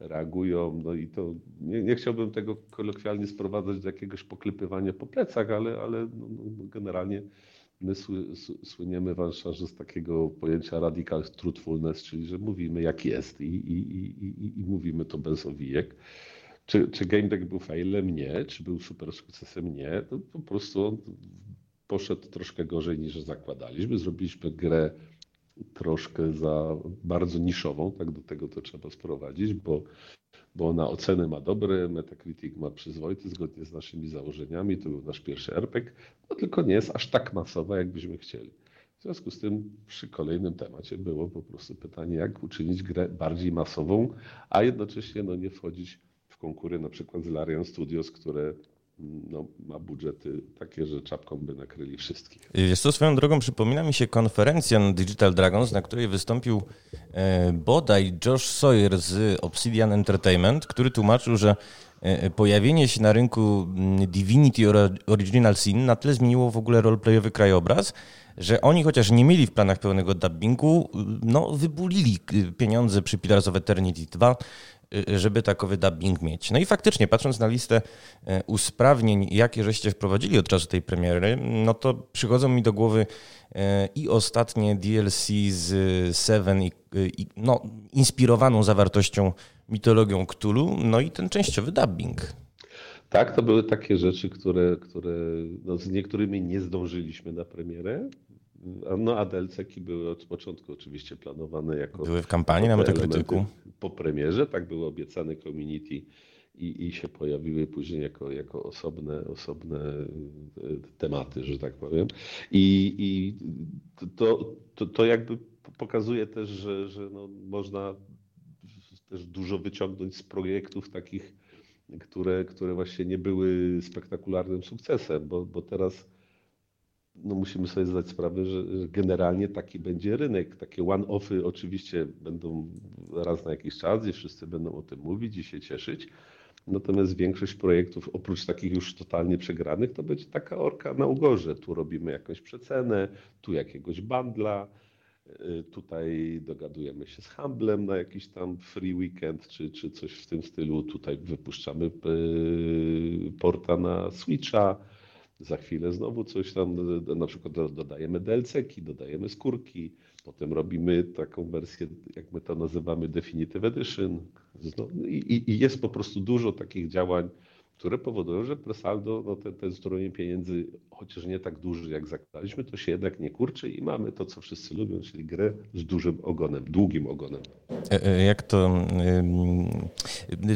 reagują. No i to nie, nie chciałbym tego kolokwialnie sprowadzać do jakiegoś poklepywania po plecach, ale, ale no, no generalnie my słyniemy w z takiego pojęcia radical truthfulness, czyli że mówimy jak jest i, i, i, i mówimy to bez owijek. Czy, czy Game Deck był failem? Nie. Czy był super sukcesem? Nie. To po prostu on poszedł troszkę gorzej niż zakładaliśmy. Zrobiliśmy grę troszkę za bardzo niszową, tak do tego to trzeba sprowadzić, bo, bo ona oceny ma dobre, Metacritic ma przyzwoity, zgodnie z naszymi założeniami, to był nasz pierwszy RPG, no tylko nie jest aż tak masowa, jakbyśmy chcieli. W związku z tym przy kolejnym temacie było po prostu pytanie, jak uczynić grę bardziej masową, a jednocześnie no, nie wchodzić konkury na przykład z Larian Studios, które no, ma budżety takie, że czapką by nakryli wszystkich. Jest to swoją drogą przypomina mi się konferencja Digital Dragons, na której wystąpił e, bodaj Josh Sawyer z Obsidian Entertainment, który tłumaczył, że e, pojawienie się na rynku mm, Divinity Original Sin na tyle zmieniło w ogóle roleplayowy krajobraz, że oni chociaż nie mieli w planach pełnego dubbingu, no wybulili pieniądze przy Pillars of Eternity 2, Y, żeby takowy dubbing mieć. No i faktycznie, patrząc na listę e, usprawnień, jakie żeście wprowadzili od czasu tej premiery, no to przychodzą mi do głowy e, i ostatnie DLC z Seven, i, i, no, inspirowaną zawartością mitologią Cthulhu, no i ten częściowy dubbing. Tak, to były takie rzeczy, które, które no, z niektórymi nie zdążyliśmy na premierę, no a DLC-ki były od początku oczywiście planowane jako... Były w kampanii na Metacriticu. Po premierze, tak były obiecane community i, i się pojawiły później jako, jako osobne, osobne e, tematy, że tak powiem. I, i to, to, to jakby pokazuje też, że, że no można też dużo wyciągnąć z projektów takich, które, które właśnie nie były spektakularnym sukcesem, bo, bo teraz no musimy sobie zdać sprawę, że, generalnie taki będzie rynek. Takie one-offy oczywiście będą raz na jakiś czas i wszyscy będą o tym mówić i się cieszyć. Natomiast większość projektów, oprócz takich już totalnie przegranych, to będzie taka orka na ugorze. Tu robimy jakąś przecenę, tu jakiegoś bandla, y, tutaj dogadujemy się z handlem na jakiś tam free weekend czy, czy coś w tym stylu. Tutaj wypuszczamy y, porta na Switcha za chwilę znowu coś tam, na przykład dodajemy DLC-ki, dodajemy skórki, potem robimy taką wersję, jak my to nazywamy, Definitive Edition. I, i jest po prostu dużo takich działań, które powodują, że presaldo, no ten, ten strumień pieniędzy, chociaż nie tak duży jak zakładaliśmy, to się jednak nie kurczy i mamy to, co wszyscy lubią, czyli grę z dużym ogonem, długim ogonem. E, e, jak to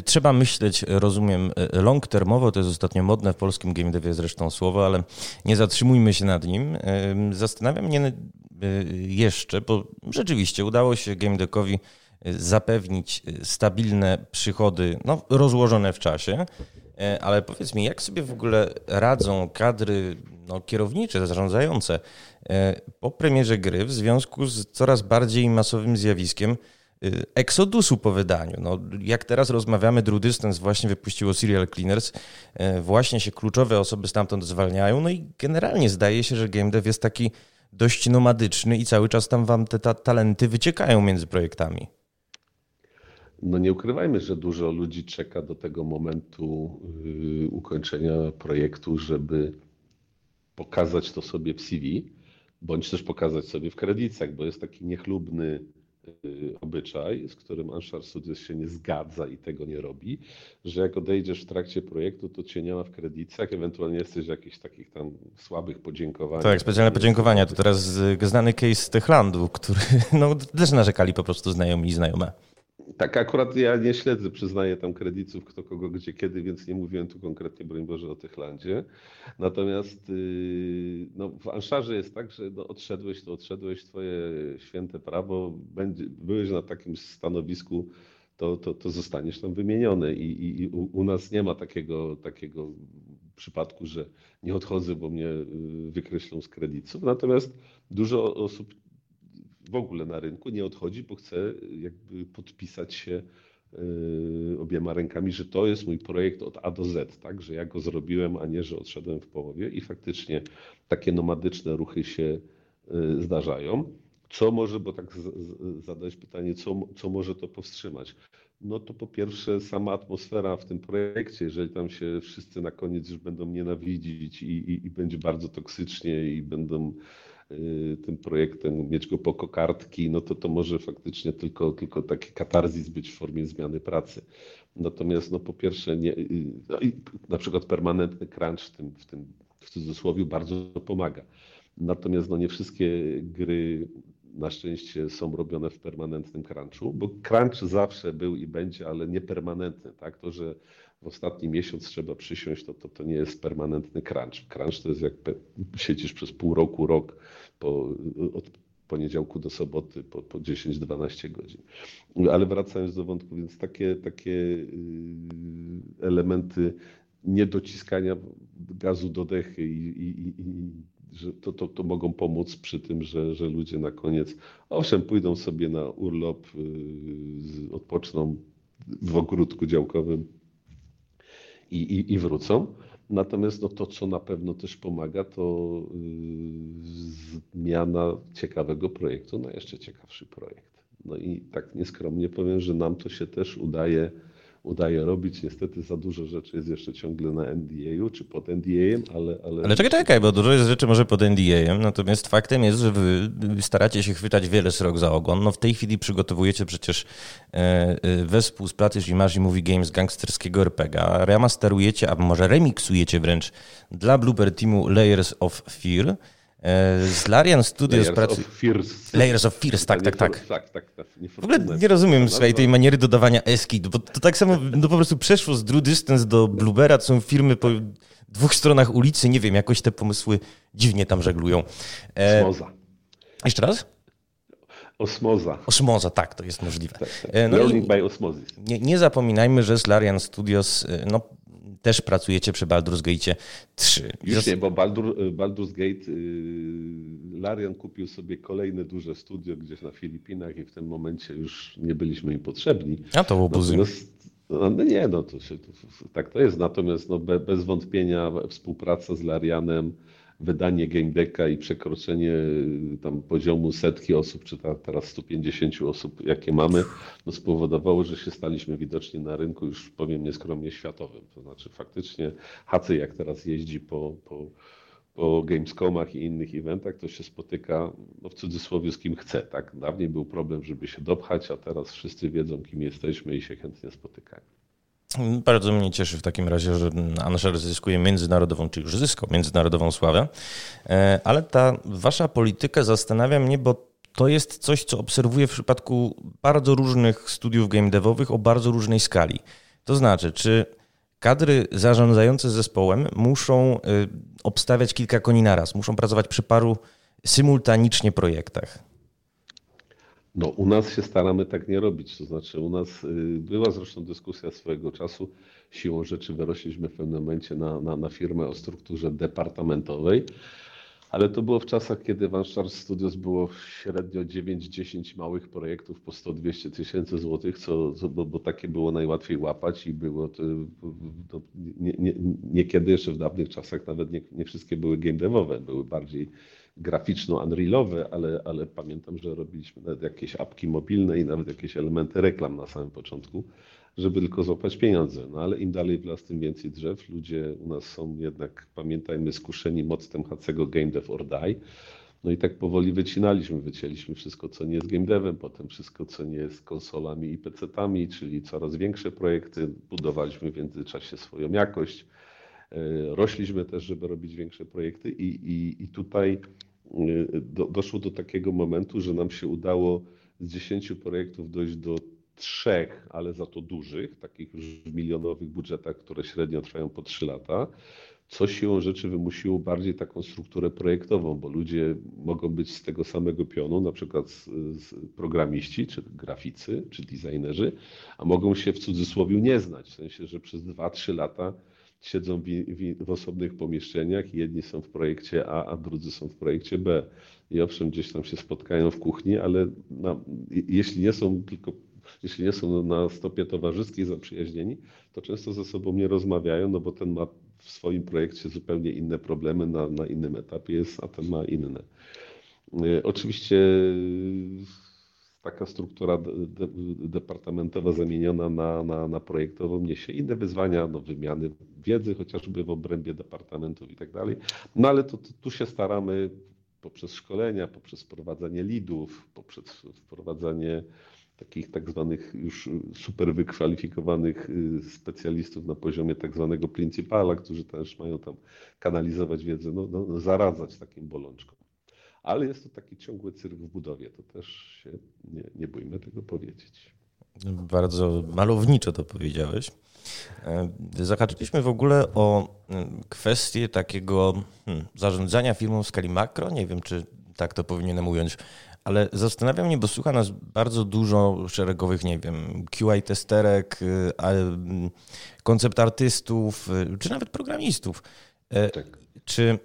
trzeba myśleć, rozumiem, e, long termowo, to jest ostatnio modne w polskim game devie zresztą słowo, ale nie zatrzymujmy się nad nim. Zastanawia mnie jeszcze, bo rzeczywiście udało się game deckowi zapewnić stabilne przychody, no, rozłożone w czasie. E, ale powiedz mi, jak sobie w ogóle radzą kadry no, kierownicze, zarządzające e, po premierze gry w związku z coraz bardziej masowym zjawiskiem e, eksodusu po wydaniu. No, jak teraz rozmawiamy, Drew Distance właśnie wypuściło Serial Cleaners, właśnie się kluczowe osoby stamtąd zwalniają, no i generalnie zdaje się, że game dev jest taki dość nomadyczny i cały czas tam wam te ta talenty wyciekają między projektami no nie ukrywajmy, że dużo ludzi czeka do tego momentu yy, ukończenia projektu, żeby pokazać to sobie w CV, bądź też pokazać sobie w kredytach, bo jest taki niechlubny yy, obyczaj, z którym Anshar Studios się nie zgadza i tego nie robi, że jak odejdziesz w trakcie projektu, to cię nie ma w kredytach, ewentualnie jesteś w jakichś takich tam słabych podziękowaniach. Tak, specjalne podziękowania. To teraz znany case z Techlandu, który no, też narzekali po prostu znajomi i znajome. Tak, akurat ja nie śledzę, przyznaję tam kredytów, kto kogo gdzie kiedy, więc nie mówiłem tu konkretnie, broń Boże, o Techlandzie. Natomiast yy, no, w Anszarze jest tak, że no, odszedłeś, to odszedłeś, twoje święte prawo, będzie, byłeś na takim stanowisku, to, to, to zostaniesz tam wymieniony i, i, i u, u nas nie ma takiego, takiego przypadku, że nie odchodzę, bo mnie yy, wykreślą z kredytów. Natomiast dużo osób w ogóle na rynku nie odchodzi, bo chce jakby podpisać się yy, obiema rękami, że to jest mój projekt od A do Z, tak, że ja go zrobiłem, a nie, że odszedłem w połowie i faktycznie takie nomadyczne ruchy się yy, zdarzają. Co może, bo tak zadać pytanie, co, co może to powstrzymać? No to po pierwsze sama atmosfera w tym projekcie, jeżeli tam się wszyscy na koniec już będą nienawidzić i, i, i będzie bardzo toksycznie i będą Y, tym projektem, mieć go po kokardki, no to to może faktycznie tylko, tylko taki katarzis być w formie zmiany pracy. Natomiast no po pierwsze, nie, y, no na przykład permanentny crunch w tym, w tym w cudzysłowie bardzo pomaga. Natomiast no nie wszystkie gry na szczęście są robione w permanentnym crunchu, bo crunch zawsze był i będzie, ale nie permanentny. Tak? To, że w ostatni miesiąc trzeba przysiąść, to, to, to nie jest permanentny crunch. Crunch to jest jak siedzisz przez pół roku, rok po, od poniedziałku do soboty po, po 10-12 godzin. Ale wracając do wątku, więc takie, takie y, elementy niedociskania gazu do dechy i, i, i że to, to, to mogą pomóc przy tym, że, że ludzie na koniec, owszem, pójdą sobie na urlop, y, odpoczną w ogródku działkowym i, i, i wrócą. Natomiast no, to, co na pewno też pomaga, to yy, zmiana ciekawego projektu na jeszcze ciekawszy projekt. No i tak nieskromnie powiem, że nam to się też udaje udaje robić. Niestety za dużo rzeczy jest jeszcze ciągle na NDA-u czy pod NDA-em, ale, ale... Ale czekaj, czekaj, bo dużo jest rzeczy może pod NDA-em, natomiast faktem jest, że wy staracie się chwytać wiele srok za ogon. No w tej chwili przygotowujecie przecież e, e, wespół z pracy Imagine Movie Games gangsterskiego RPGa, remasterujecie, a może remiksujecie wręcz dla Blooper Teamu Layers of Fear, z Larian Studios pracuje. Fears. Layers of Fears, tak, tak, tak. tak, tak, tak w ogóle nie rozumiem swojej tej maniery dodawania eski, bo to tak samo no po prostu przeszło z Drew Distance do Bluebera, to są firmy po dwóch stronach ulicy, nie wiem, jakoś te pomysły dziwnie tam żeglują. E... Osmoza. Jeszcze raz? Osmoza. Osmoza, tak, to jest możliwe. Tak, tak. E, no Learning by osmosis. Nie, nie, zapominajmy, że z Larian Studios e, no, też pracujecie przy Baldur's Gate 3. Już nie, bo Baldur, Baldur's Gate, y, Larian kupił sobie kolejne duże studio gdzieś na Filipinach i w tym momencie już nie byliśmy im potrzebni. A to obuzy. No, no nie, no to, się, to, tak to jest. Natomiast no, bez wątpienia współpraca z Larianem wydanie game decka i przekroczenie y, tam poziomu setki osób, czy ta, teraz 150 osób, jakie mamy, no spowodowało, że się staliśmy widoczni na rynku już powiem nieskromnie światowym. To znaczy faktycznie Hacy jak teraz jeździ po, po, po Gamescomach i innych eventach, to się spotyka no w cudzysłowie z kim chce. Tak? Dawniej był problem, żeby się dopchać, a teraz wszyscy wiedzą, kim jesteśmy i się chętnie spotykają. Bardzo mnie cieszy w takim razie, że Anasher zyskuje międzynarodową, czy już zyskał międzynarodową sławę, e, ale ta wasza polityka zastanawia mnie, bo to jest coś, co obserwuję w przypadku bardzo różnych studiów game devowych o bardzo różnej skali. To znaczy, czy kadry zarządzające zespołem muszą e, obstawiać kilka koni naraz, muszą pracować przy paru symultanicznie projektach? No, u nas się staramy tak nie robić. To znaczy, u nas y, była zresztą dyskusja swojego czasu. Siłą rzeczy wyrośliśmy w pewnym momencie na, na, na firmę o strukturze departamentowej, ale to było w czasach, kiedy w Anstars Studios było średnio 9-10 małych projektów po 100-200 tysięcy złotych, co, co, bo, bo, takie było najłatwiej łapać i było to, to nie, nie, niekiedy jeszcze w dawnych czasach nawet nie, nie wszystkie były game devowe, były bardziej graficzno-unrealowe, ale, ale pamiętam, że robiliśmy nawet jakieś apki mobilne i nawet jakieś elementy reklam na samym początku, żeby tylko złapać pieniądze. No ale im dalej w las, tym więcej drzew. Ludzie u nas są jednak, pamiętajmy, skuszeni mocem Hacego Game Dev or Die. No i tak powoli wycinaliśmy, wycięliśmy wszystko, co nie jest game devem, potem wszystko, co nie jest konsolami i PC-tami, czyli coraz większe projekty. Budowaliśmy w międzyczasie swoją jakość. E, rośliśmy też, żeby robić większe projekty i, i, i tutaj do, doszło do takiego momentu, że nam się udało z 10 projektów dojść do trzech, ale za to dużych, takich już w milionowych budżetach, które średnio trwają po trzy lata, co siłą rzeczy wymusiło bardziej taką strukturę projektową, bo ludzie mogą być z tego samego pionu, na przykład z, z programiści, czy graficy, czy designerzy, a mogą się w cudzysłowie nie znać, w sensie, że przez 2-3 lata siedzą w, w, w, osobnych pomieszczeniach jedni są w projekcie A, a drudzy są w projekcie B. I owszem, gdzieś tam się spotkają w kuchni, ale na, jeśli nie są tylko jeśli nie są na stopie towarzyskiej zaprzyjaźnieni, to często ze sobą nie rozmawiają, no bo ten ma w swoim projekcie zupełnie inne problemy, na, na innym etapie jest, a ten ma inne. Y, oczywiście taka struktura de, departamentowa zamieniona na, na, na projektową niesie inne wyzwania, no, wymiany wiedzy chociażby w obrębie departamentów i tak dalej. No ale to, to, tu się staramy poprzez szkolenia, poprzez wprowadzanie lidów, poprzez wprowadzanie takich tak zwanych już super wykwalifikowanych y, specjalistów na poziomie tak zwanego principala, którzy też mają tam kanalizować wiedzę, no, no, zaradzać takim bolączkom. Ale jest to taki ciągły cyrk w budowie, to też się nie, nie bójmy tego powiedzieć. Bardzo malowniczo to powiedziałeś. E, zahaczyliśmy w ogóle o mm, kwestię takiego hmm, zarządzania firmą w skali makro. Nie wiem, czy tak to powinienem ująć ale zastanawia mnie, bo słucha nas bardzo dużo szeregowych, nie wiem, QA testerek, y, koncept artystów, y, czy nawet programistów. E, tak. Czy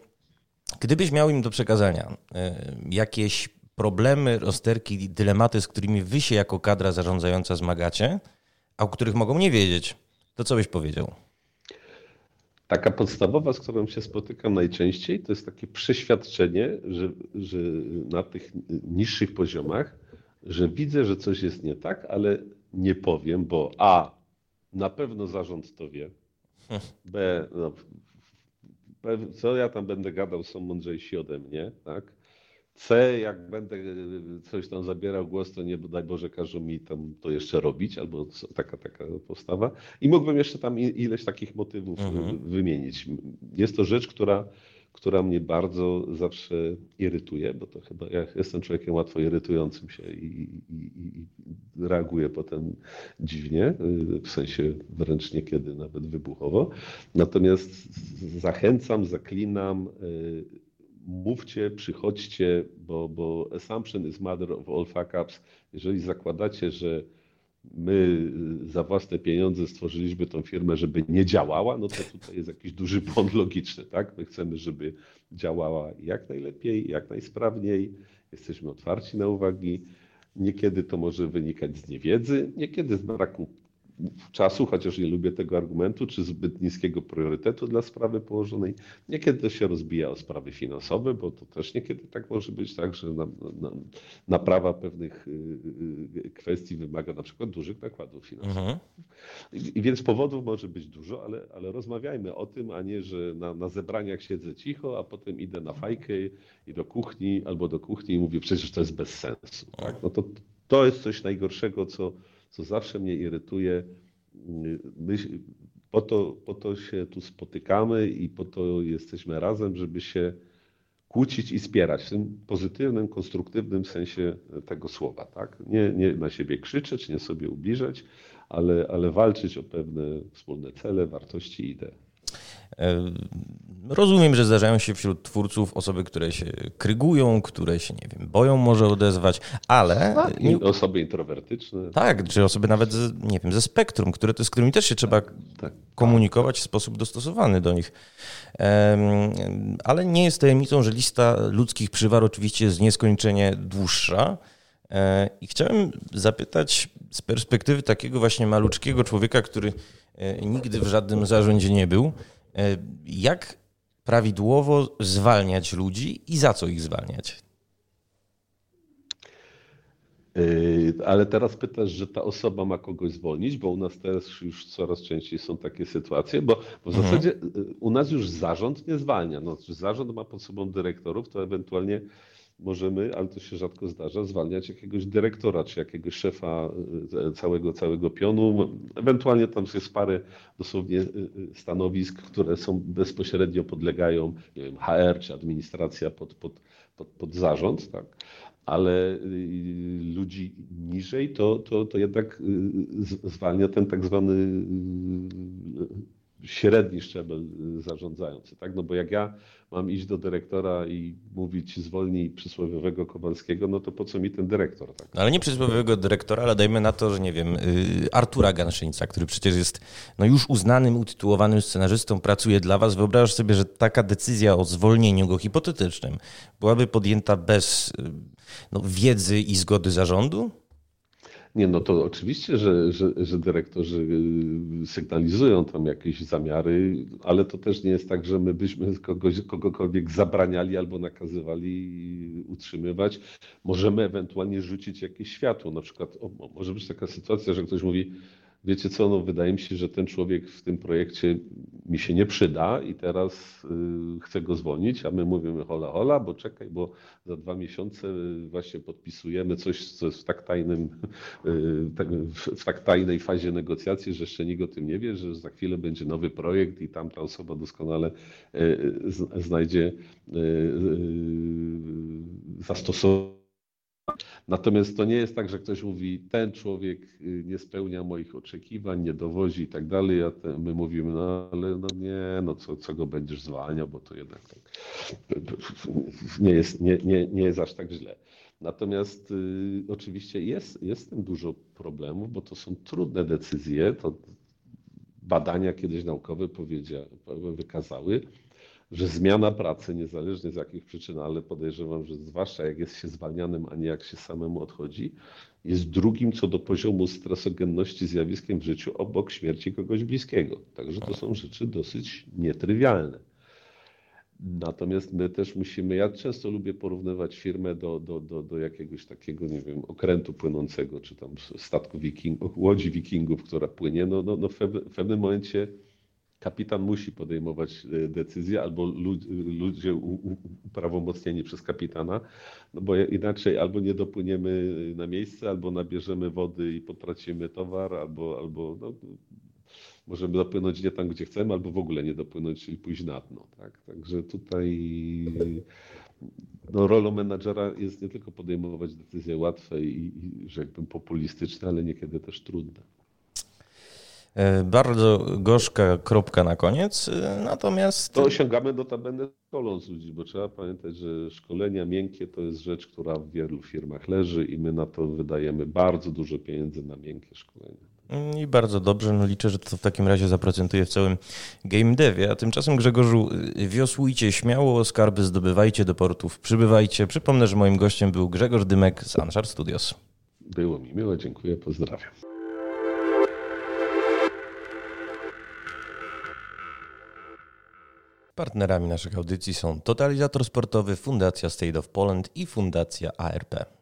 gdybyś miał im do przekazania e, jakieś problemy, rozterki, dylematy, z którymi wy się jako kadra zarządzająca zmagacie, a o których mogą nie wiedzieć, to co byś powiedział? Taka podstawowa, z którą się spotykam najczęściej, to jest takie przeświadczenie, że, że na tych niższych poziomach, że widzę, że coś jest nie tak, ale nie powiem, bo A, na pewno zarząd to wie, B, no, co ja tam będę gadał, są mądrzejsi ode mnie, tak? C, jak będę coś tam zabierał głos, to nie daj Boże każą mi tam to jeszcze robić, albo taka, taka postawa. I mógłbym jeszcze tam ileś takich motywów mhm. wymienić. Jest to rzecz, która, która mnie bardzo zawsze irytuje, bo to chyba ja jestem człowiekiem łatwo irytującym się i, i, i reaguję potem dziwnie, w sensie wręcz niekiedy nawet wybuchowo. Natomiast zachęcam, zaklinam, mówcie, przychodźcie, bo, bo assumption is mother of all fuck ups. Jeżeli zakładacie, że my za własne pieniądze stworzyliśmy tą firmę, żeby nie działała, no to tutaj jest jakiś duży błąd logiczny, tak? My chcemy, żeby działała jak najlepiej, jak najsprawniej. Jesteśmy otwarci na uwagi. Niekiedy to może wynikać z niewiedzy, niekiedy z braku czasu, chociaż nie lubię tego argumentu, czy zbyt niskiego priorytetu dla sprawy położonej. Niekiedy to się rozbija o sprawy finansowe, bo to też niekiedy tak może być tak, że na, na, naprawa pewnych y, y, kwestii wymaga na przykład dużych nakładów finansowych. Mhm. I, I, więc powodów może być dużo, ale, ale rozmawiajmy o tym, a nie, że na, na zebraniach siedzę cicho, a potem idę na fajkę i do kuchni albo do kuchni i mówię, przecież to jest bez sensu. Tak? No to, to jest coś najgorszego, co co zawsze mnie irytuje. My po to, po to się tu spotykamy i po to jesteśmy razem, żeby się kłócić i wspierać w tym pozytywnym, konstruktywnym sensie tego słowa. Tak? Nie, nie na siebie krzyczeć, nie sobie ubliżać, ale, ale walczyć o pewne wspólne cele, wartości i idee. Rozumiem, że zdarzają się wśród twórców osoby, które się krygują, które się, nie wiem, boją może odezwać, ale... Tak, nie... Osoby introwertyczne. Tak, czy osoby nawet, ze, nie wiem, ze spektrum, które, z którymi też się trzeba tak, tak, komunikować w sposób dostosowany do nich. Ale nie jest tajemnicą, że lista ludzkich przywar oczywiście jest nieskończenie dłuższa. E, I chciałem zapytać z perspektywy takiego właśnie maluczkiego człowieka, który e, nigdy w żadnym zarządzie nie był, jak prawidłowo zwalniać ludzi i za co ich zwalniać? Ale teraz pytasz, że ta osoba ma kogoś zwolnić, bo u nas też już coraz częściej są takie sytuacje, bo w mhm. zasadzie u nas już zarząd nie zwalnia. No, zarząd ma pod sobą dyrektorów, to ewentualnie możemy, ale to się rzadko zdarza, zwalniać jakiegoś dyrektora czy jakiegoś szefa e, całego, całego pionu. Ewentualnie tam jest parę dosłownie e, e, stanowisk, które są bezpośrednio podlegają, nie wiem, HR czy administracja pod, pod, pod, pod zarząd. Tak? ale ludzi niżej to, to, to jednak zwalnia ten tak zwany średni szczebel zarządzający. Tak? No bo jak ja mam iść do dyrektora i mówić zwolnij przysłowiowego Kowalskiego, no to po co mi ten dyrektor? Tak? Ale nie przysłowiowego dyrektora, ale dajmy na to, że nie wiem, y, Artura Ganszyńca, który przecież jest no już uznanym, utytułowanym scenarzystą, pracuje dla was. Wyobrażasz sobie, że taka decyzja o zwolnieniu go hipotetycznym byłaby podjęta bez y, no, wiedzy i zgody zarządu? Nie, no to oczywiście, że, że, że dyrektorzy y, sygnalizują tam jakieś zamiary, ale to też nie jest tak, że my byśmy kogoś, kogokolwiek zabraniali albo nakazywali utrzymywać. Możemy ewentualnie rzucić jakieś światło. Na przykład o, może być taka sytuacja, że ktoś mówi, wiecie co, no wydaje mi się, że ten człowiek w tym projekcie mi się nie przyda i teraz y, chcę go zwolnić, a my mówimy hola hola, bo czekaj, bo za dwa miesiące właśnie podpisujemy coś, co jest w tak tajnym, y, tak, w tak tajnej fazie negocjacji, że jeszcze nikt o tym nie wie, że za chwilę będzie nowy projekt i tamta osoba doskonale y, znajdzie zastosowanie Natomiast to nie jest tak, że ktoś mówi, ten człowiek y, nie spełnia moich oczekiwań, nie dowozi i tak dalej, a my mówimy, no ale no nie, no co, co go będziesz zwalniał, bo to jednak tak nie jest, nie, nie, nie jest aż tak źle. Natomiast y, oczywiście jest, jest tym dużo problemów, bo to są trudne decyzje. To badania kiedyś naukowe wykazały, że zmiana pracy, niezależnie z jakich przyczyn, ale podejrzewam, że zwłaszcza jak jest się zwalnianym, a nie jak się samemu odchodzi, jest drugim co do poziomu stresogenności zjawiskiem w życiu obok śmierci kogoś bliskiego. Także to są rzeczy dosyć nietrywialne. Natomiast my też musimy, ja często lubię porównywać firmę do, do, do, do jakiegoś takiego, nie wiem, okrętu płynącego, czy tam statku wikingów, łodzi wikingów, która płynie. No, no, no w pewnym momencie kapitan musi podejmować e, decyzje albo ludzie uprawomocnieni przez kapitana, no bo inaczej albo nie dopłyniemy na miejsce, albo nabierzemy wody i potracimy towar, albo, albo no, możemy dopłynąć nie tam, gdzie chcemy, albo w ogóle nie dopłynąć, czyli pójść na dno. Tak? Także tutaj no, rolą menadżera jest nie tylko podejmować decyzje łatwe i, i rzekłbym populistyczne, ale niekiedy też trudne. E, bardzo gorzka kropka na koniec, e, natomiast... To osiągamy notabene szkoląc ludzi, bo trzeba pamiętać, że szkolenia miękkie to jest rzecz, która w wielu firmach leży i my na to wydajemy bardzo dużo pieniędzy na miękkie szkolenia. I bardzo dobrze, no liczę, że to w takim razie zaprocentuje w całym game devie, a tymczasem Grzegorzu, wiosłujcie śmiało, skarby zdobywajcie do portów, przybywajcie. Przypomnę, że moim gościem był Grzegorz Dymek z Anshar Studios. Było mi miło, dziękuję, pozdrawiam. Partnerami naszych audycji są Totalizator Sportowy, Fundacja State of Poland i Fundacja ARP.